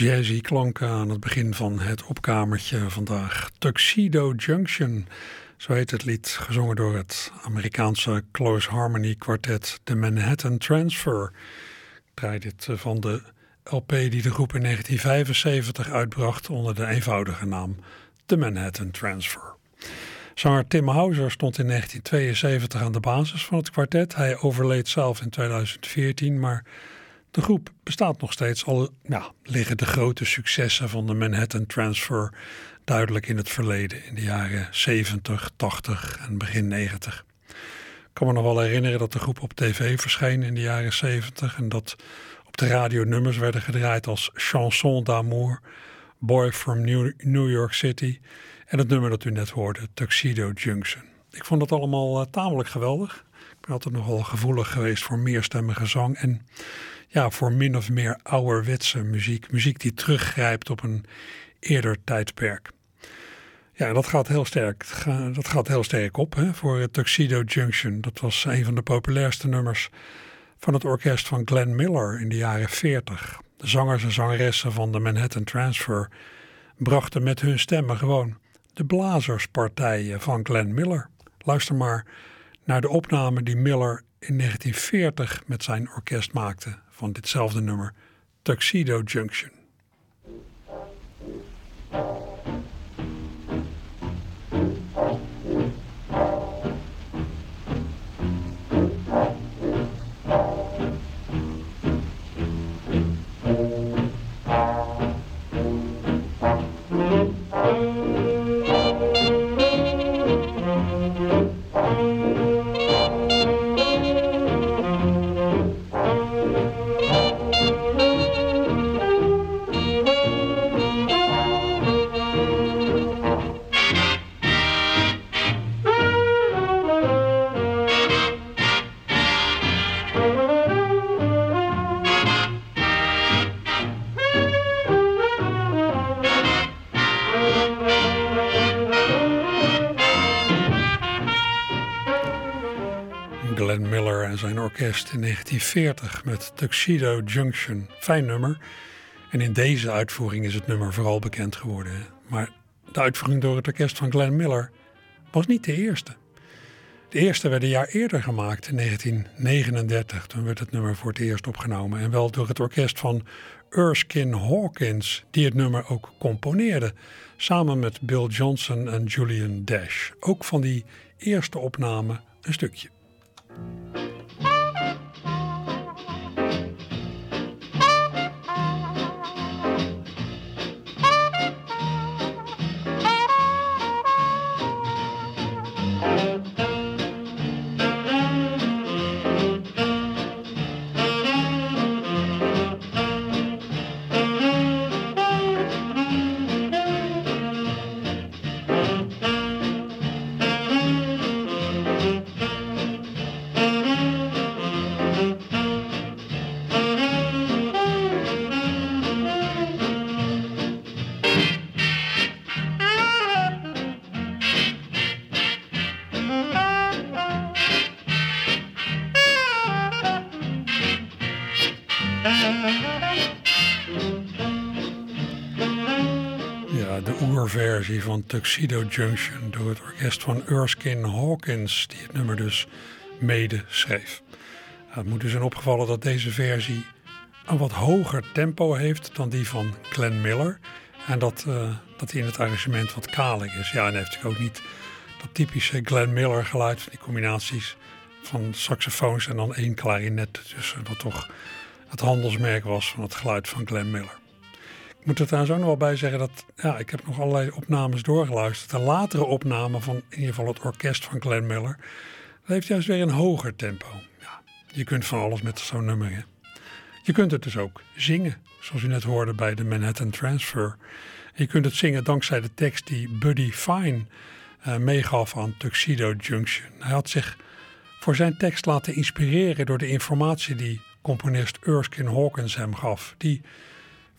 Jazzy klanken aan het begin van het opkamertje vandaag. Tuxedo Junction, zo heet het lied, gezongen door het Amerikaanse Close Harmony kwartet The Manhattan Transfer. Ik draai dit eh, van de LP die de groep in 1975 uitbracht onder de eenvoudige naam The Manhattan Transfer. Zanger Tim Hauser stond in 1972 aan de basis van het kwartet. Hij overleed zelf in 2014, maar de groep bestaat nog steeds. Al ja, liggen de grote successen van de Manhattan Transfer duidelijk in het verleden, in de jaren 70, 80 en begin 90. Ik kan me nog wel herinneren dat de groep op tv verscheen in de jaren 70 en dat op de radio nummers werden gedraaid als Chanson d'amour, Boy from New, York City en het nummer dat u net hoorde, Tuxedo Junction. Ik vond dat allemaal eh, tamelijk geweldig. Ik ben altijd nogal gevoelig geweest voor meerstemmige zang en ja, voor min of meer ouderwetse muziek. Muziek die teruggrijpt op een eerder tijdperk. Ja, dat gaat heel sterk, dat gaat heel sterk op hè, voor Tuxedo Junction. Dat was een van de populairste nummers van het orkest van Glenn Miller in de jaren 40. De zangers en zangeressen van de Manhattan Transfer brachten met hun stemmen gewoon de blazerspartijen van Glenn Miller. Luister maar naar de opname die Miller in 1940 met zijn orkest maakte van ditzelfde nummer, Tuxedo Junction. In 1940 met Tuxedo Junction. Fijn nummer. En in deze uitvoering is het nummer vooral bekend geworden. Maar de uitvoering door het orkest van Glenn Miller was niet de eerste. De eerste werd een jaar eerder gemaakt, in 1939. Toen werd het nummer voor het eerst opgenomen. En wel door het orkest van Erskine Hawkins, die het nummer ook componeerde. Samen met Bill Johnson en Julian Dash. Ook van die eerste opname een stukje. Van Tuxedo Junction door het orkest van Erskine Hawkins, die het nummer dus mede schreef. Ja, het moet dus zijn opgevallen dat deze versie een wat hoger tempo heeft dan die van Glenn Miller. En dat, uh, dat die in het arrangement wat kalig is. Ja, en heeft natuurlijk ook niet dat typische Glenn Miller geluid, die combinaties van saxofoons en dan één klarinet tussen. Wat toch het handelsmerk was van het geluid van Glenn Miller. Ik moet er trouwens ook nog wel bij zeggen dat ja, ik heb nog allerlei opnames doorgeluisterd. De latere opname van in ieder geval het orkest van Glenn Miller, heeft juist weer een hoger tempo. Ja, je kunt van alles met zo'n nummer. Je kunt het dus ook zingen, zoals u net hoorde bij de Manhattan Transfer. Je kunt het zingen dankzij de tekst die Buddy Fine uh, meegaf aan Tuxedo Junction. Hij had zich voor zijn tekst laten inspireren door de informatie die componist Erskine Hawkins hem gaf. Die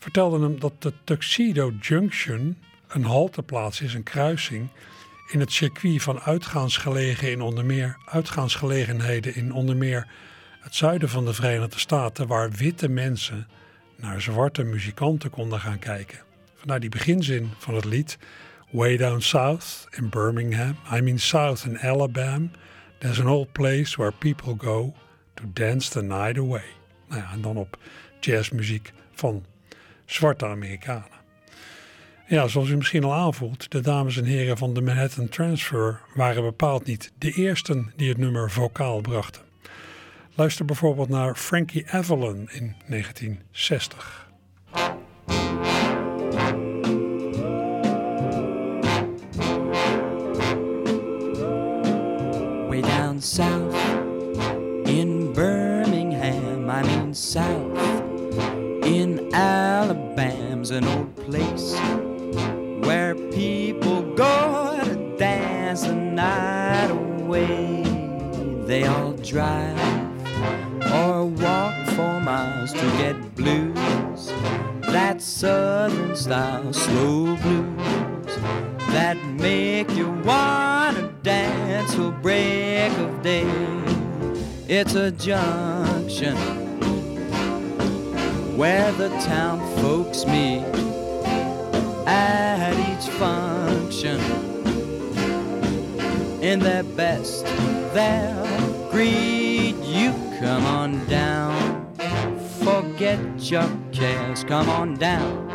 vertelde hem dat de Tuxedo Junction een halteplaats is, een kruising in het circuit van uitgaansgelegen in onder meer, uitgaansgelegenheden in onder meer het zuiden van de Verenigde Staten, waar witte mensen naar zwarte muzikanten konden gaan kijken. Vandaar die beginzin van het lied Way down south in Birmingham, I mean south in Alabama, there's an old place where people go to dance the night away. Nou ja, en dan op jazzmuziek van zwarte Amerikanen. Ja, zoals u misschien al aanvoelt, de dames en heren van de Manhattan Transfer waren bepaald niet de eersten die het nummer vocaal brachten. Luister bijvoorbeeld naar Frankie Avalon in 1960. Way down south night away. They all drive or walk for miles to get blues. That southern style slow blues that make you wanna dance till break of day. It's a junction where the town folks meet at each function. In their best, they'll greet you. Come on down, forget your cares. Come on down,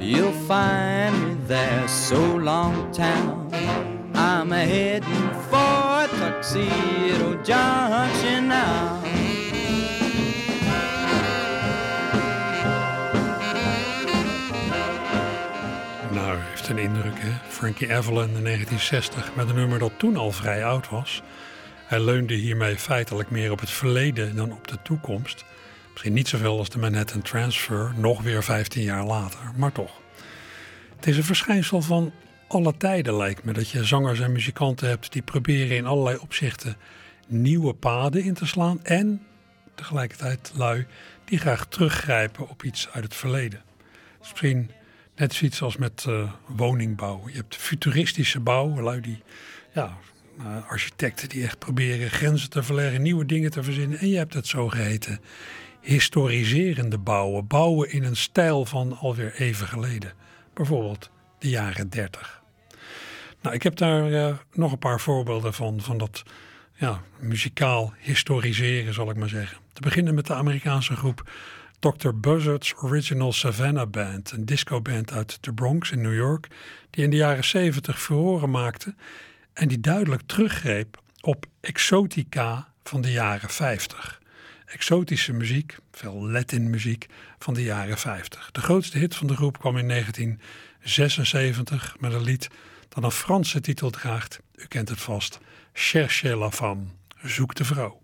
you'll find me there. So long town, I'm a heading for Tuxedo Junction een indruk, hè? Frankie Avalon in 1960 met een nummer dat toen al vrij oud was. Hij leunde hiermee feitelijk meer op het verleden dan op de toekomst. Misschien niet zoveel als de Manhattan Transfer, nog weer 15 jaar later, maar toch. Het is een verschijnsel van alle tijden, lijkt me, dat je zangers en muzikanten hebt die proberen in allerlei opzichten nieuwe paden in te slaan en tegelijkertijd lui die graag teruggrijpen op iets uit het verleden. Dus misschien net zoiets als met uh, woningbouw. Je hebt futuristische bouw, lui die ja, uh, architecten die echt proberen grenzen te verleggen, nieuwe dingen te verzinnen. En je hebt het zogeheten historiserende bouwen. Bouwen in een stijl van alweer even geleden. Bijvoorbeeld de jaren 30. Nou, ik heb daar uh, nog een paar voorbeelden van, van dat ja, muzikaal historiseren, zal ik maar zeggen. Te beginnen met de Amerikaanse groep Dr. Buzzard's Original Savannah Band, een discoband uit de Bronx in New York, die in de jaren 70 furoren maakte en die duidelijk teruggreep op exotica van de jaren 50. Exotische muziek, veel Latin muziek van de jaren 50. De grootste hit van de groep kwam in 1976 met een lied dat een Franse titel draagt. U kent het vast. Cherchez la femme, zoek de vrouw.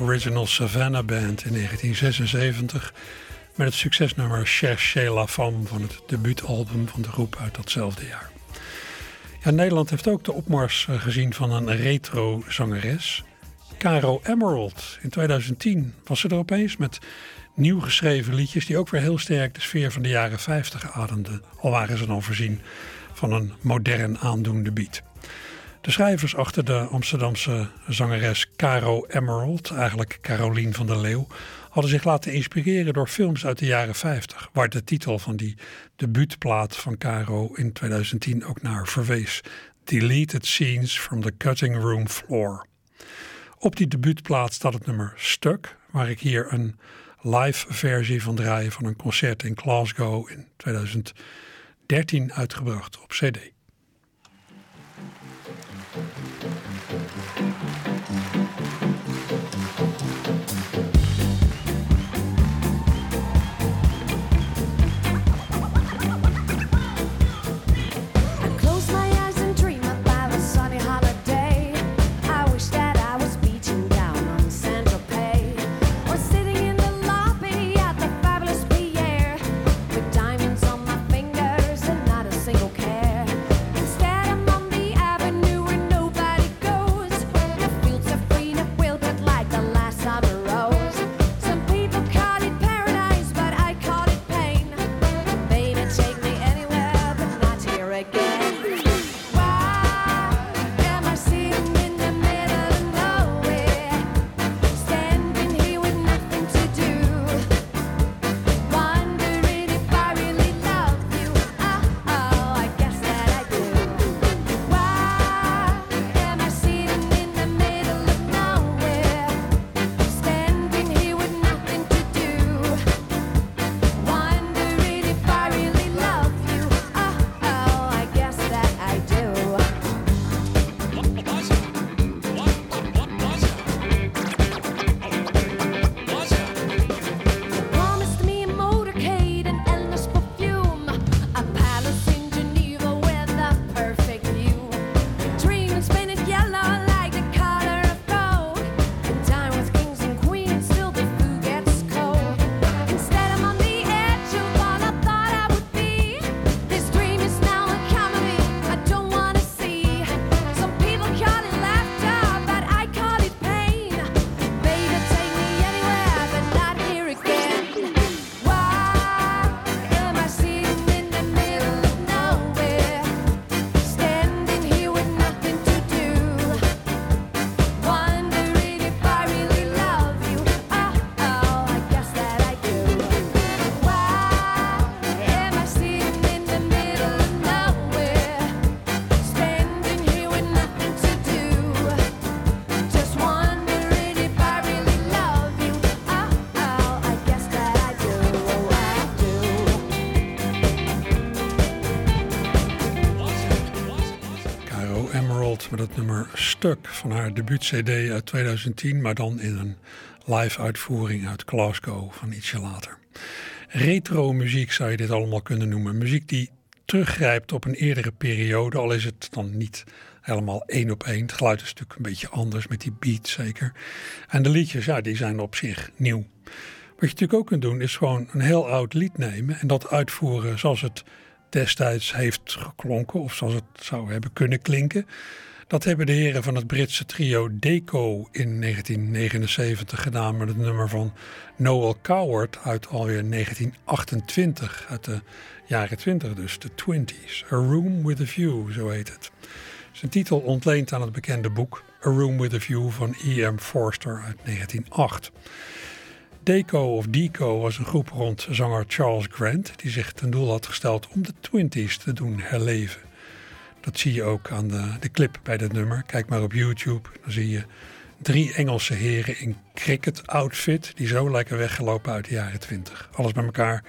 Original Savannah Band in 1976 met het succesnummer Cherchez la Femme van het debuutalbum van de groep uit datzelfde jaar. Ja, Nederland heeft ook de opmars eh, gezien van een retro-zangeres, Caro Emerald. In 2010 was ze er opeens met nieuw geschreven liedjes die ook weer heel sterk de sfeer van de jaren 50 ademden, al waren ze dan voorzien van een modern aandoende beat. De schrijvers achter de Amsterdamse zangeres Caro Emerald, eigenlijk Carolien van der Leeuw, hadden zich laten inspireren door films uit de jaren 50, waar de titel van die debuutplaat van Caro in 2010 ook naar verwees: Deleted Scenes from the Cutting Room Floor. Op die debuutplaat staat het nummer Stuck, waar ik hier een live versie van draai van een concert in Glasgow in 2013 uitgebracht op CD. Haar debuut-CD uit 2010, maar dan in een live uitvoering uit Glasgow van ietsje later. Retro muziek zou je dit allemaal kunnen noemen. Muziek die teruggrijpt op een eerdere periode, al is het dan niet helemaal één op één. Het geluid is natuurlijk een beetje anders met die beat zeker. En de liedjes, ja, die zijn op zich nieuw. Wat je natuurlijk ook kunt doen, is gewoon een heel oud lied nemen en dat uitvoeren zoals het destijds heeft geklonken of zoals het zou hebben kunnen klinken. Dat hebben de heren van het Britse trio Deco in 1979 gedaan met het nummer van Noel Coward uit alweer 1928, uit de jaren 20 dus, de 20s. A Room with a View, zo heet het. Zijn titel ontleent aan het bekende boek A Room with a View van E.M. Forster uit 1908. Deco of Deco was een groep rond zanger Charles Grant die zich ten doel had gesteld om de 20s te doen herleven. Dat zie je ook aan de, de clip bij dit nummer. Kijk maar op YouTube. Dan zie je drie Engelse heren in cricket outfit. Die zo lijken weggelopen uit de jaren twintig. Alles bij elkaar.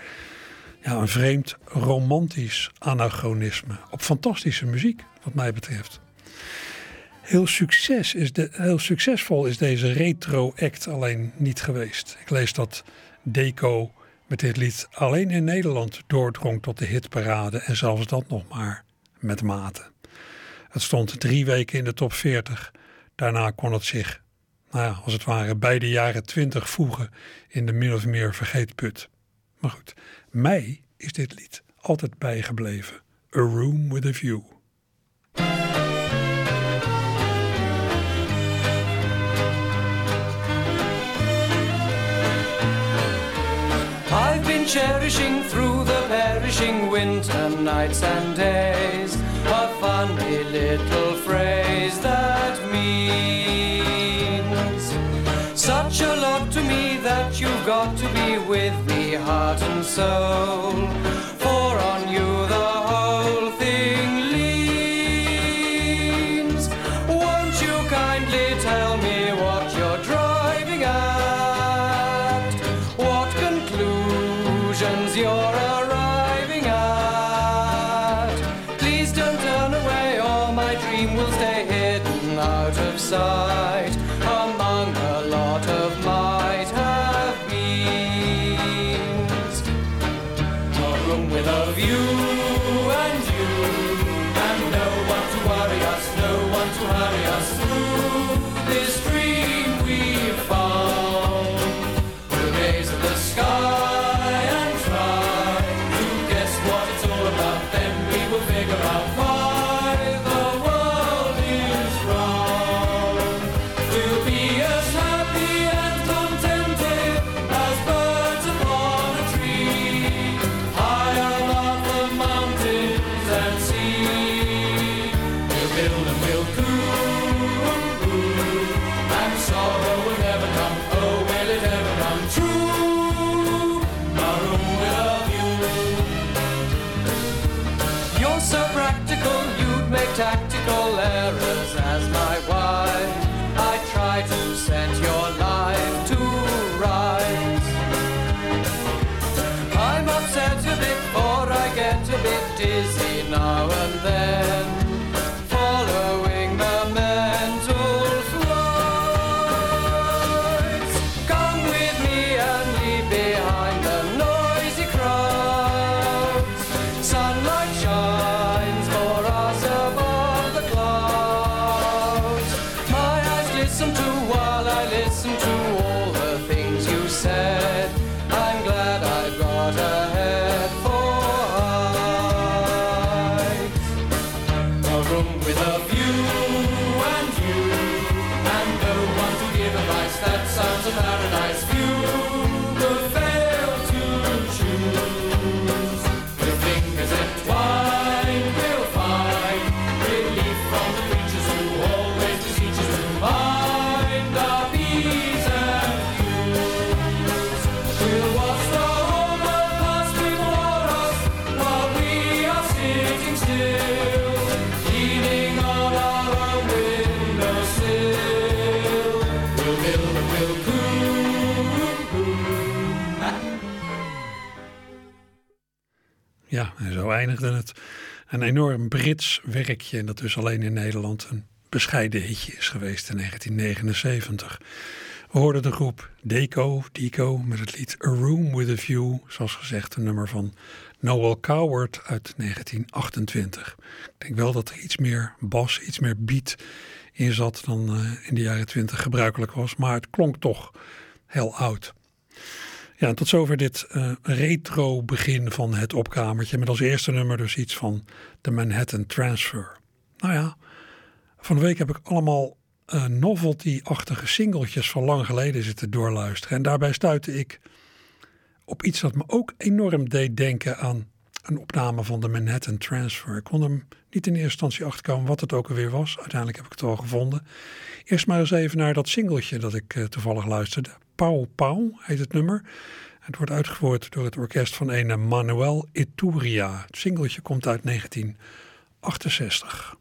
Ja, een vreemd romantisch anachronisme. Op fantastische muziek, wat mij betreft. Heel, succes is de, heel succesvol is deze retro-act alleen niet geweest. Ik lees dat Deco met dit lied alleen in Nederland doordrong tot de hitparade. En zelfs dat nog maar met mate. Het stond drie weken in de top 40. Daarna kon het zich nou ja, als het ware bij de jaren twintig voegen in de min of meer vergeetput. Maar goed, mij is dit lied altijd bijgebleven. A Room with a View. Cherishing through the perishing winter nights and days a funny little phrase that means such a lot to me that you've got to be with me, heart and soul. Tactical eindigde het. Een enorm Brits werkje en dat dus alleen in Nederland een bescheiden hitje is geweest in 1979. We hoorden de groep Deco, Deco met het lied A Room with a View, zoals gezegd een nummer van Noel Coward uit 1928. Ik denk wel dat er iets meer bas, iets meer beat in zat dan eh, in de jaren 20 gebruikelijk was, maar het klonk toch heel oud. Ja, tot zover dit eh, retro begin van het opkamertje. Met als eerste nummer dus iets van de Manhattan Transfer. Nou ja, van de week heb ik allemaal eh, novelty-achtige singeltjes van lang geleden zitten doorluisteren. En daarbij stuitte ik op iets dat me ook enorm deed denken aan een opname van de Manhattan Transfer. Ik kon hem niet in eerste instantie achterkomen wat het ook alweer was. Uiteindelijk heb ik het wel gevonden. Eerst maar eens even naar dat singeltje dat ik eh, toevallig luisterde. Pau Pau heet het nummer. Het wordt uitgevoerd door het orkest van een Manuel Ituria. Het singeltje komt uit 1968.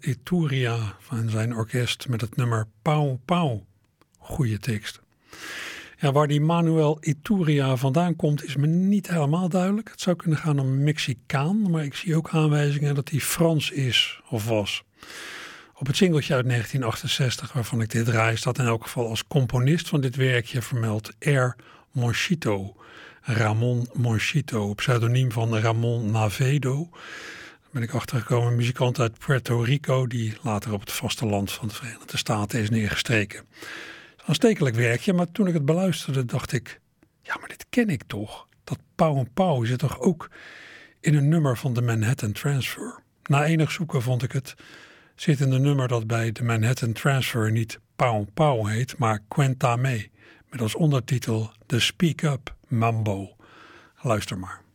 Ituria van zijn orkest met het nummer Pauw Pauw. Goeie tekst. Ja, waar die Manuel Ituria vandaan komt is me niet helemaal duidelijk. Het zou kunnen gaan om Mexicaan, maar ik zie ook aanwijzingen dat hij Frans is of was. Op het singeltje uit 1968 waarvan ik dit draai staat in elk geval als componist van dit werkje vermeld R. Monchito. Ramon Monchito, pseudoniem van Ramon Navedo. Ben ik achtergekomen, een muzikant uit Puerto Rico die later op het vasteland van de Verenigde Staten is neergestreken. Aanstekelijk werkje, maar toen ik het beluisterde dacht ik, ja maar dit ken ik toch. Dat Pauw en Pauw zit toch ook in een nummer van de Manhattan Transfer. Na enig zoeken vond ik het zit in een nummer dat bij de Manhattan Transfer niet Pauw Pauw heet, maar Quenta Me, met als ondertitel The Speak Up Mambo. Luister maar.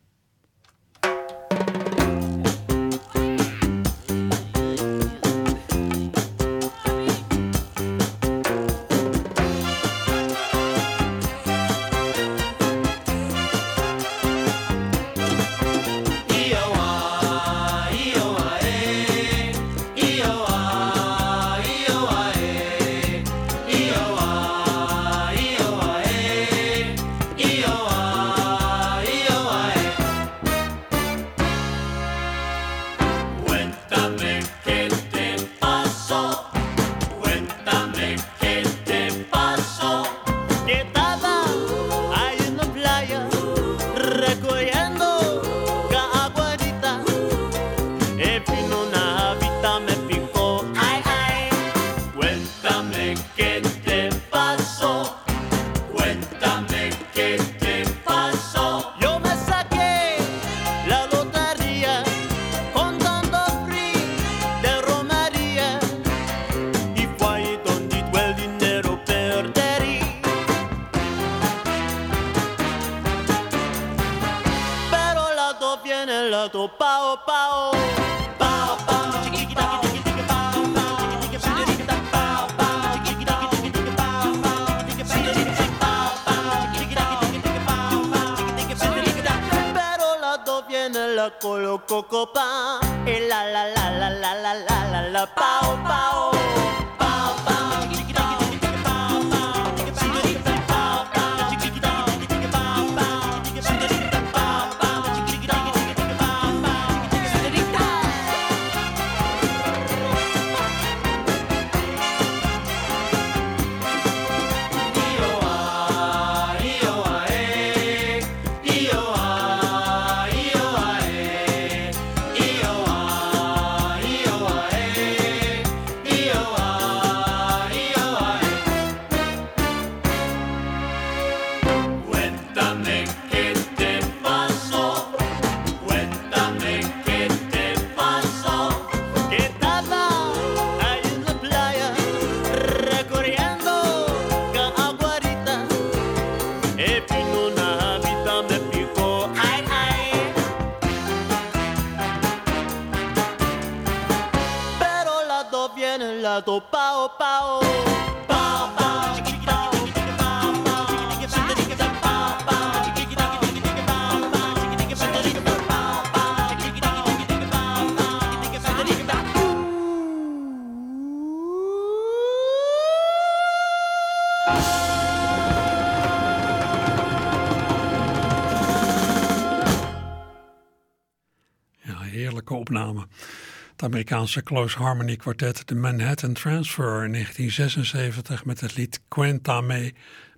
Amerikaanse Close Harmony Quartet, de Manhattan Transfer in 1976 met het lied Quenta Me,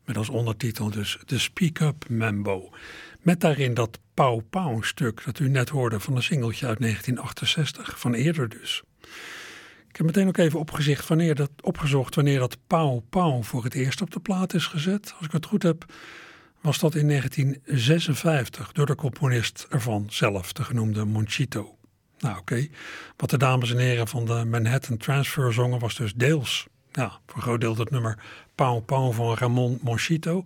met als ondertitel dus The Speak Up Mambo. Met daarin dat Pauw Pauw stuk dat u net hoorde van een singeltje uit 1968, van eerder dus. Ik heb meteen ook even opgezicht wanneer dat, opgezocht wanneer dat Pauw Pauw voor het eerst op de plaat is gezet. Als ik het goed heb, was dat in 1956 door de componist ervan zelf, de genoemde Monchito. Nou oké, wat de dames en heren van de Manhattan Transfer zongen was dus deels, ja, voor een groot deel het nummer Pauw Pauw van Ramon Monchito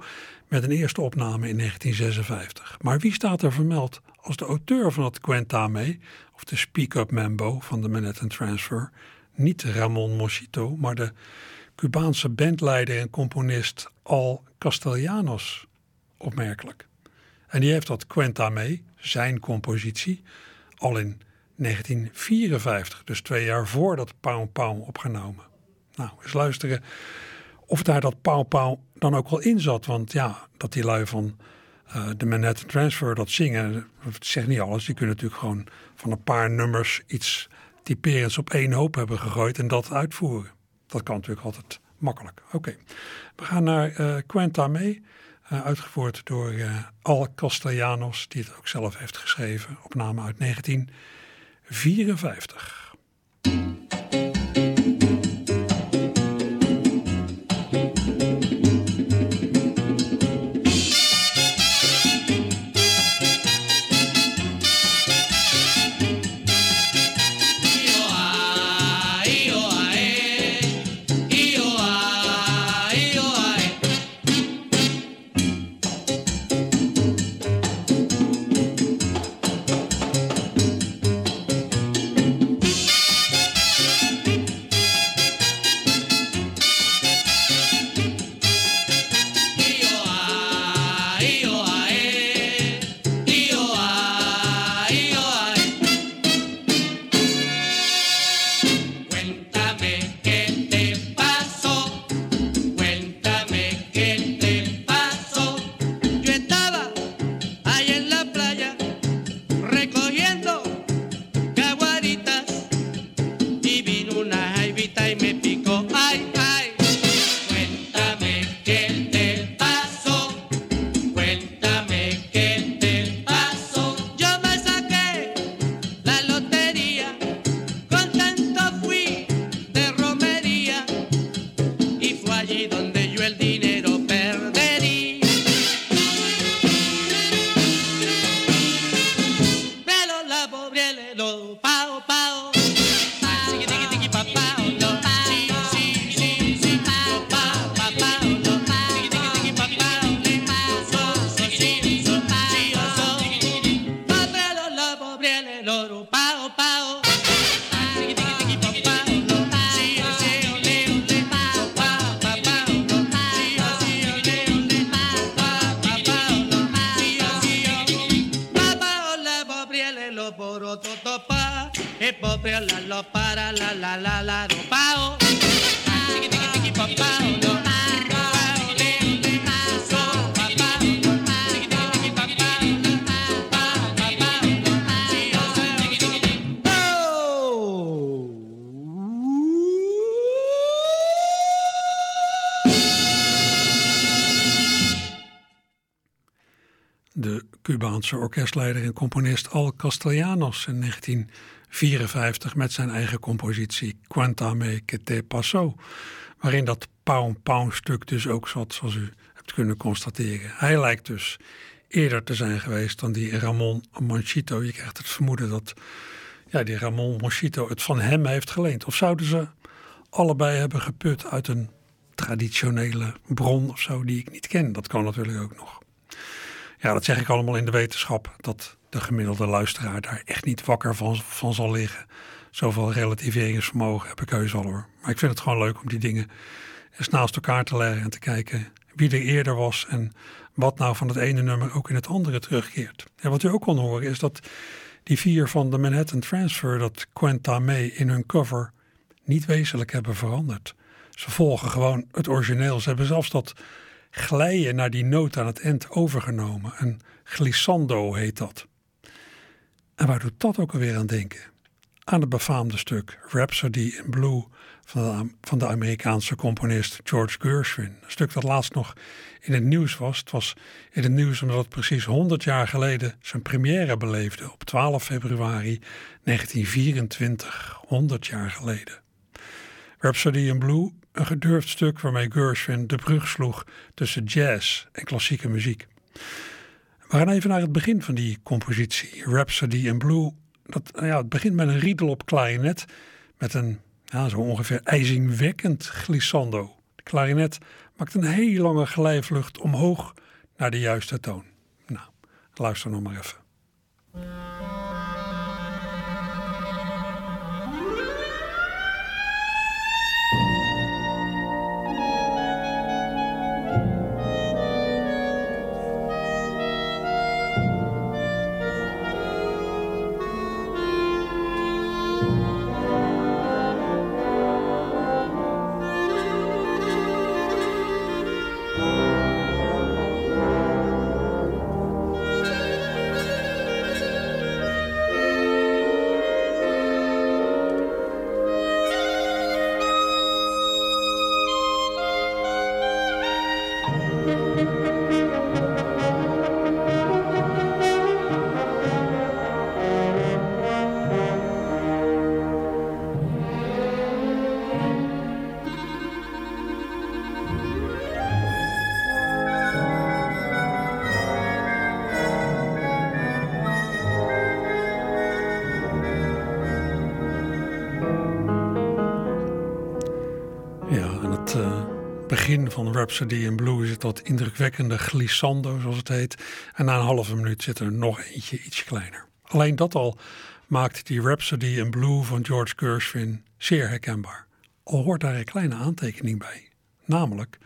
met een eerste opname in 1956. Maar wie staat er vermeld als de auteur van het Quentame, of de Speak Up Mambo van de Manhattan Transfer? Niet Ramon Monchito, maar de Cubaanse bandleider en componist Al Castellanos. Opmerkelijk. En die heeft dat Quentame, zijn compositie, al in 1954, dus twee jaar voordat Pauw Pauw opgenomen. Nou, eens luisteren of daar dat Pauw Pauw dan ook wel in zat. Want ja, dat die lui van eh, de Manette Transfer dat zingen, dat zegt niet alles. Die kunnen natuurlijk gewoon van een paar nummers iets typerends op één hoop hebben gegooid en dat uitvoeren. Dat kan natuurlijk altijd makkelijk. Oké, we gaan naar eh, uh, Quenta mee. Eh, uitgevoerd door Al Castellanos, die het ook zelf heeft geschreven. Opname uit 19... 54. Orkestleider en componist Al Castellanos in 1954 met zijn eigen compositie Cuéntame que te pasó, waarin dat pound pound stuk dus ook zat, zoals u hebt kunnen constateren. Hij lijkt dus eerder te zijn geweest dan die Ramon Manchito. Je krijgt het vermoeden dat ja, die Ramon Manchito het van hem heeft geleend. Of zouden ze allebei hebben geput uit een traditionele bron of zo die ik niet ken? Dat kan natuurlijk ook nog. Ja, dat zeg ik allemaal in de wetenschap dat de gemiddelde luisteraar daar echt niet wakker van, van zal liggen. Zoveel relativeringsvermogen heb ik heus al hoor. Maar ik vind het gewoon leuk om die dingen eens naast elkaar te leggen en te kijken wie er eerder was en wat nou van het ene nummer ook in het andere terugkeert. En wat u ook kon horen is dat die vier van de Manhattan Transfer, dat Quenta mee in hun cover, niet wezenlijk hebben veranderd. Ze volgen gewoon het origineel. Ze hebben zelfs dat glijden naar die noot aan het eind overgenomen. Een glissando heet dat. En waar doet dat ook alweer aan denken? Aan het befaamde stuk Rhapsody in Blue van de, van de Amerikaanse componist George Gershwin. Een stuk dat laatst nog in het nieuws was. Het was in het nieuws omdat het precies 100 jaar geleden zijn première beleefde op 12 februari 1924. 100 jaar geleden. Rhapsody in Blue, een gedurfd stuk waarmee Gershwin de brug sloeg tussen jazz en klassieke muziek. We gaan even naar het begin van die compositie, Rhapsody in Blue. Dat, ja, het begint met een riedel op klarinet met een ja, zo ongeveer ijzingwekkend glissando. De klarinet maakt een hele lange glijvlucht omhoog naar de juiste toon. Nou, luister nog maar even. Van Rhapsody in Blue is het dat indrukwekkende glissando, zoals het heet. En na een halve minuut zit er nog eentje iets kleiner. Alleen dat al maakt die Rhapsody in Blue van George Gershwin zeer herkenbaar. Al hoort daar een kleine aantekening bij. Namelijk,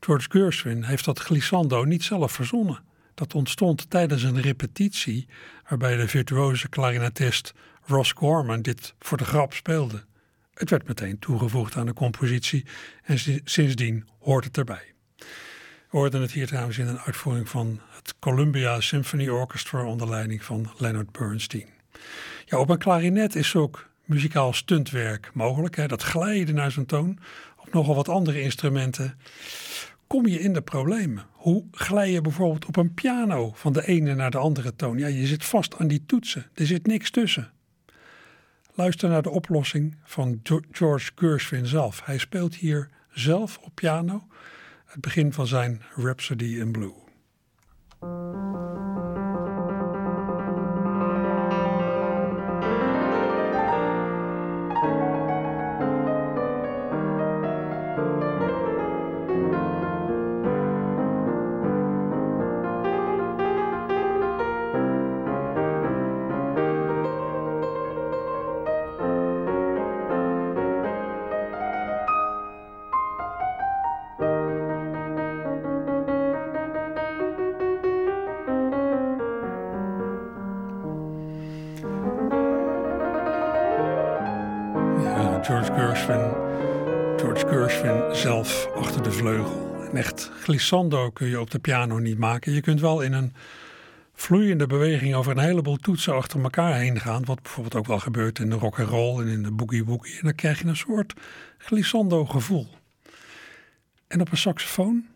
George Gershwin heeft dat glissando niet zelf verzonnen. Dat ontstond tijdens een repetitie waarbij de virtuoze klarinetist Ross Gorman dit voor de grap speelde. Het werd meteen toegevoegd aan de compositie en si- sindsdien hoort het erbij. We hoorden het hier trouwens in een uitvoering van het Columbia Symphony Orchestra onder leiding van Leonard Bernstein. Ja, op een klarinet is ook muzikaal stuntwerk mogelijk. Hè? Dat glijden naar zijn toon. Op nogal wat andere instrumenten kom je in de problemen. Hoe glij je bijvoorbeeld op een piano van de ene naar de andere toon? Ja, je zit vast aan die toetsen. Er zit niks tussen. Luister naar de oplossing van George Gershwin zelf. Hij speelt hier zelf op piano het begin van zijn Rhapsody in Blue. Glissando kun je op de piano niet maken. Je kunt wel in een vloeiende beweging over een heleboel toetsen achter elkaar heen gaan. Wat bijvoorbeeld ook wel gebeurt in de rock and roll en in de boogie woogie. En dan krijg je een soort glissando gevoel. En op een saxofoon?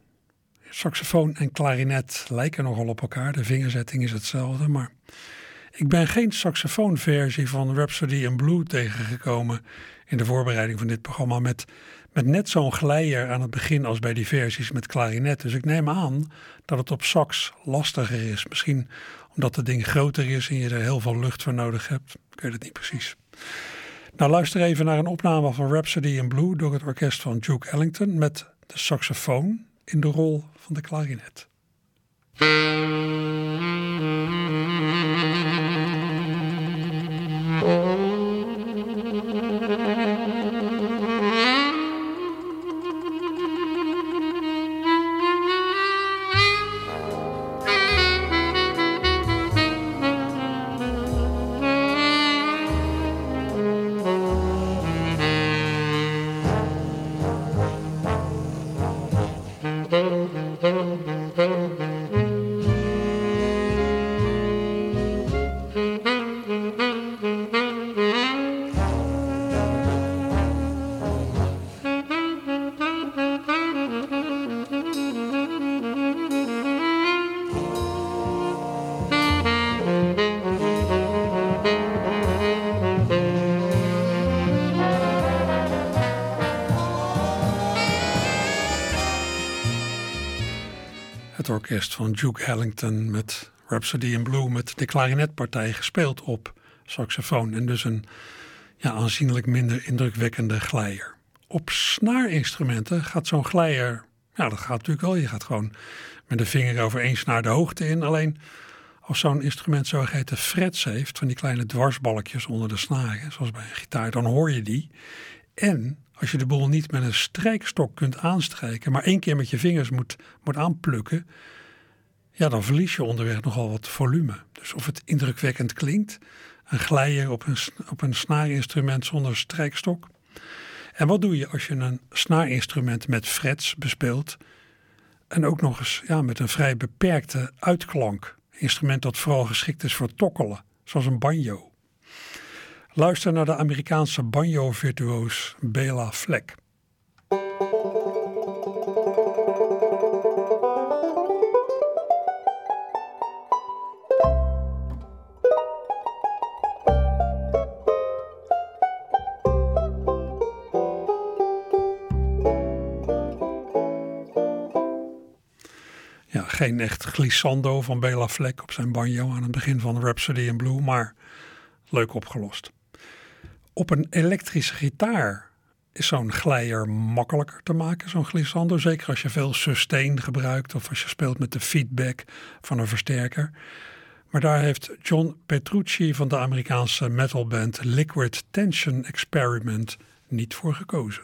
Saxofoon en klarinet lijken nogal op elkaar. De vingerzetting is hetzelfde, maar ik ben geen saxofoonversie van Rhapsody in Blue tegengekomen in de voorbereiding van dit programma met, met net zo'n glijder aan het begin als bij die versies met klarinet. Dus ik neem aan dat het op sax lastiger is. Misschien omdat het ding groter is en je er heel veel lucht voor nodig hebt. Ik weet het niet precies. Nou, luister even naar een opname van Rhapsody in Blue door het orkest van Duke Ellington met de saxofoon in de rol van de klarinet. Het van Duke Ellington met Rhapsody in Blue met de klarinetpartij gespeeld op saxofoon en dus een ja, aanzienlijk minder indrukwekkende glijder. Op snaarinstrumenten gaat zo'n glijder, ja dat gaat natuurlijk wel, je gaat gewoon met de vinger over één snaar de hoogte in. Alleen als zo'n instrument zogeheten frets heeft, van die kleine dwarsbalkjes onder de snaren, zoals bij een gitaar, dan hoor je die. En als je de boel niet met een strijkstok kunt aanstrijken, maar één keer met je vingers moet, moet aanplukken, ja, dan verlies je onderweg nogal wat volume. Dus of het indrukwekkend klinkt, een glijder op een, op een snaarinstrument zonder strijkstok. En wat doe je als je een snaarinstrument met frets bespeelt en ook nog eens ja, met een vrij beperkte uitklank? Instrument dat vooral geschikt is voor tokkelen, zoals een banjo. Luister naar de Amerikaanse banjo-virtuoos Bela Fleck. Geen echt glissando van Bela Fleck op zijn banjo aan het begin van Rhapsody in Blue, maar leuk opgelost. Op een elektrische gitaar is zo'n glijder makkelijker te maken, zo'n glissando. Zeker als je veel sustain gebruikt of als je speelt met de feedback van een versterker. Maar daar heeft John Petrucci van de Amerikaanse metalband Liquid Tension Experiment niet voor gekozen.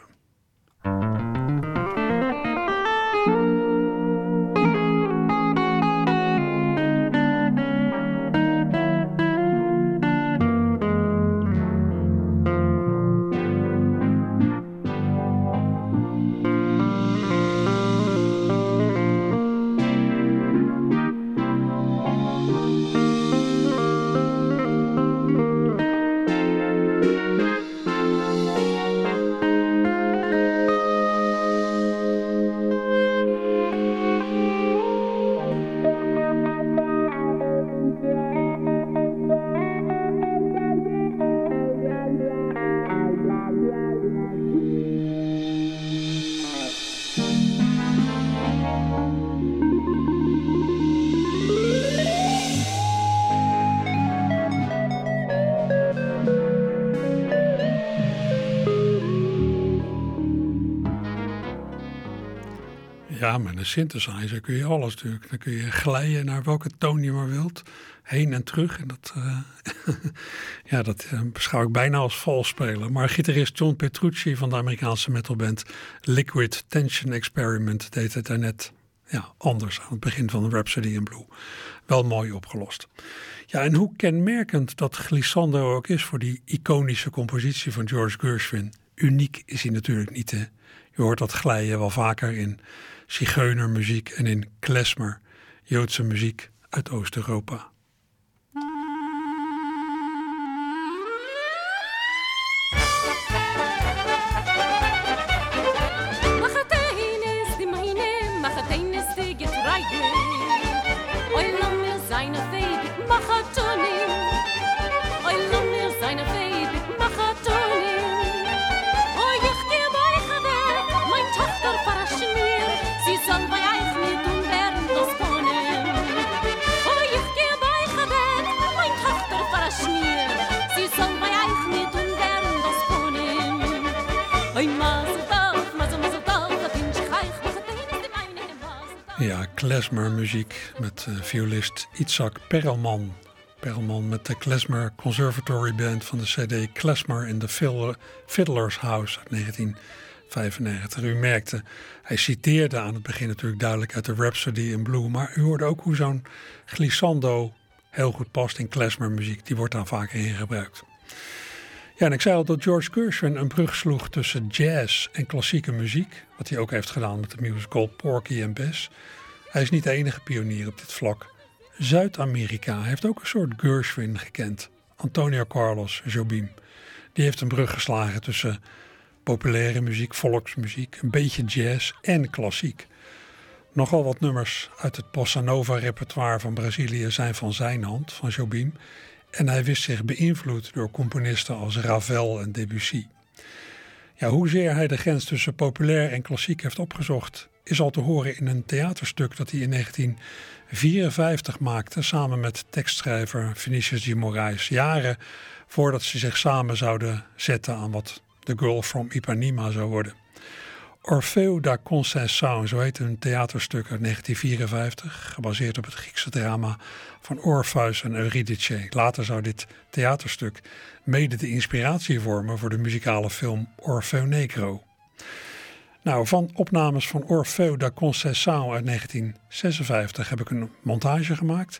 Met een synthesizer kun je alles natuurlijk. Dan kun je glijden naar welke toon je maar wilt. Heen en terug. En dat, eh, ja, dat eh, beschouw ik bijna als vals spelen. Maar gitarist John Petrucci van de Amerikaanse metalband Liquid Tension Experiment deed het daarnet ja, anders aan het begin van Rhapsody in Blue. Wel mooi opgelost. Ja, en hoe kenmerkend dat glissando ook is voor die iconische compositie van George Gershwin. Uniek is hij natuurlijk niet. Hè? Je hoort dat glijden wel vaker in zigeunermuziek en in klezmer, Joodse muziek uit Oost-Europa. Klezmermuziek met eh, violist Itzhak Perelman. Perelman met de Klezmer Conservatory Band van de CD Klezmer in Fiddler- Fiddler's House uit 1995. U merkte, hij citeerde aan het begin natuurlijk duidelijk uit de Rhapsody in Blue, maar u hoorde ook hoe zo'n glissando heel goed past in klezmermuziek. Die wordt daar vaker in gebruikt. Ja, en ik zei al dat George Gershwin een brug sloeg tussen jazz en klassieke muziek. Wat hij ook heeft gedaan met de musical Porky and Bess. Hij is niet de enige pionier op dit vlak. Zuid-Amerika heeft ook een soort Gershwin gekend. Antonio Carlos Jobim. Die heeft een brug geslagen tussen populaire muziek, volksmuziek, een beetje jazz en klassiek. Nogal wat nummers uit het bossa nova repertoire van Brazilië zijn van zijn hand, van Jobim. En hij wist zich beïnvloed door componisten als Ravel en Debussy. Ja, hoezeer hij de grens tussen populair en klassiek heeft opgezocht, is al te horen in een theaterstuk dat hij in 1954 maakte samen met tekstschrijver Vinicius de Moraes. Jaren voordat ze zich samen zouden zetten aan wat The Girl from Ipanema zou worden. Orfeo da Conceição, zo heet een theaterstuk uit 1954, gebaseerd op het Griekse drama van Orpheus en Eurydice. Later zou dit theaterstuk mede de inspiratie vormen voor de muzikale film Orfeo Negro. Nou, van opnames van Orfeo da Conceição uit 1956 heb ik een montage gemaakt.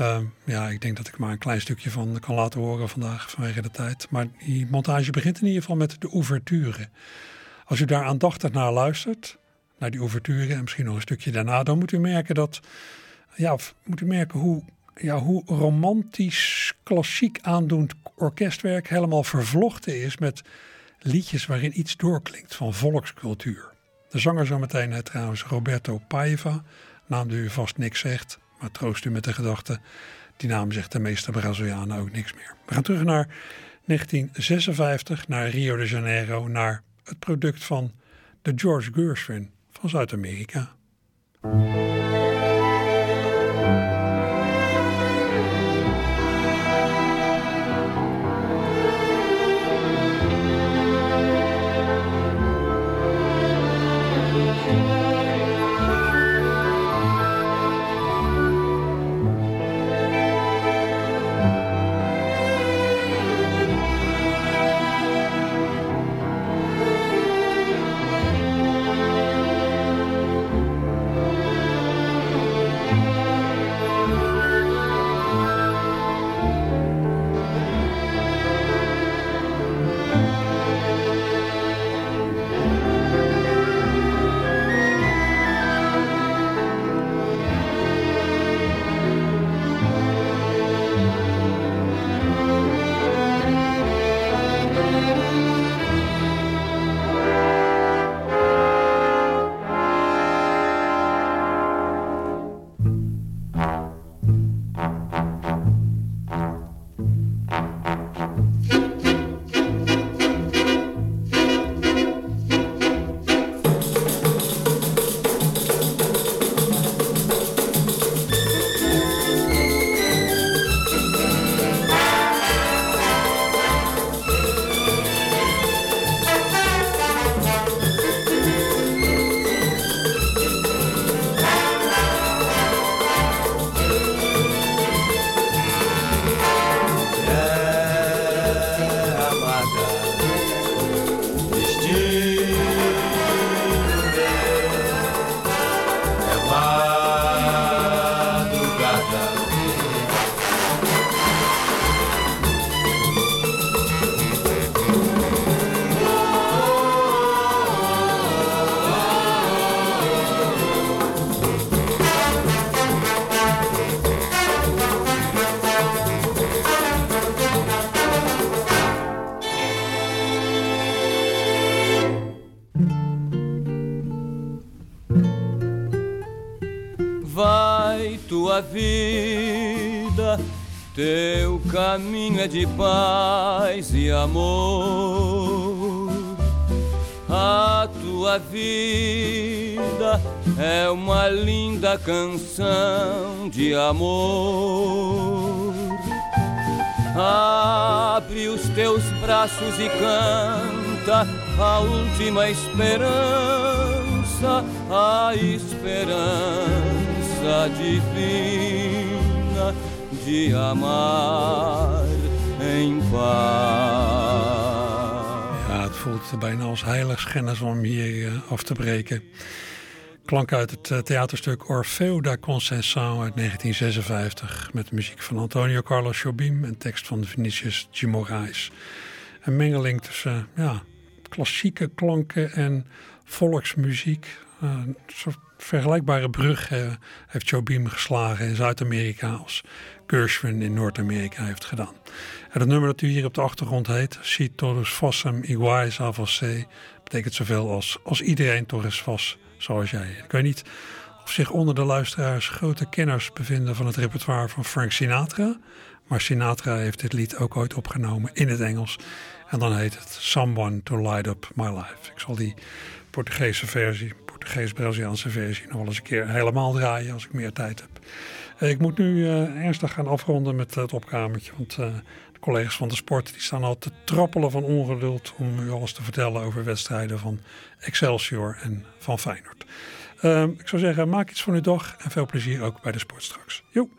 Uh, ja, ik denk dat ik maar een klein stukje van kan laten horen vandaag vanwege de tijd. Maar die montage begint in ieder geval met de ouverture. Als u daar aandachtig naar luistert, naar die ouverture en misschien nog een stukje daarna, dan moet u merken dat, ja, moet u merken hoe, ja, hoe romantisch, klassiek aandoend orkestwerk helemaal vervlochten is met liedjes waarin iets doorklinkt van volkscultuur. De zanger zometeen heet trouwens Roberto Paiva, naam die u vast niks zegt, maar troost u met de gedachte, die naam zegt de meeste Brazilianen ook niks meer. We gaan terug naar 1956, naar Rio de Janeiro, naar het product van de George Gershwin van Zuid-Amerika. De paz e amor. A tua vida é uma linda canção de amor. Abre os teus braços e canta a última esperança, a esperança divina de amar. Ja, het voelt bijna als heiligschennis om hier eh, af te breken. Klank uit het eh, theaterstuk Orfeo da Conceição uit 1956 met muziek van Antonio Carlos Jobim en tekst van Vinicius de Moraes. Een mengeling tussen ja, klassieke klanken en volksmuziek. Eh, een soort vergelijkbare brug eh, heeft Jobim geslagen in Zuid-Amerika als Gershwin in Noord-Amerika heeft gedaan. Het nummer dat u hier op de achtergrond heet, Si todos fossem iguais a você, betekent zoveel als als iedereen eens was zoals jij. Ik weet niet of zich onder de luisteraars grote kenners bevinden van het repertoire van Frank Sinatra. Maar Sinatra heeft dit lied ook ooit opgenomen in het Engels. En dan heet het Someone to Light Up My Life. Ik zal die Portugese versie, Portugees-Braziliaanse versie, nog wel eens een keer helemaal draaien als ik meer tijd heb. Eh, Ik moet nu eh, ernstig gaan afronden met het opkamertje. Want eh, collega's van de sport die staan al te trappelen van ongeduld om u alles te vertellen over wedstrijden van Excelsior en van Feyenoord. Ehm, ik zou zeggen, maak iets van uw dag en veel plezier ook bij de sport straks. Joep.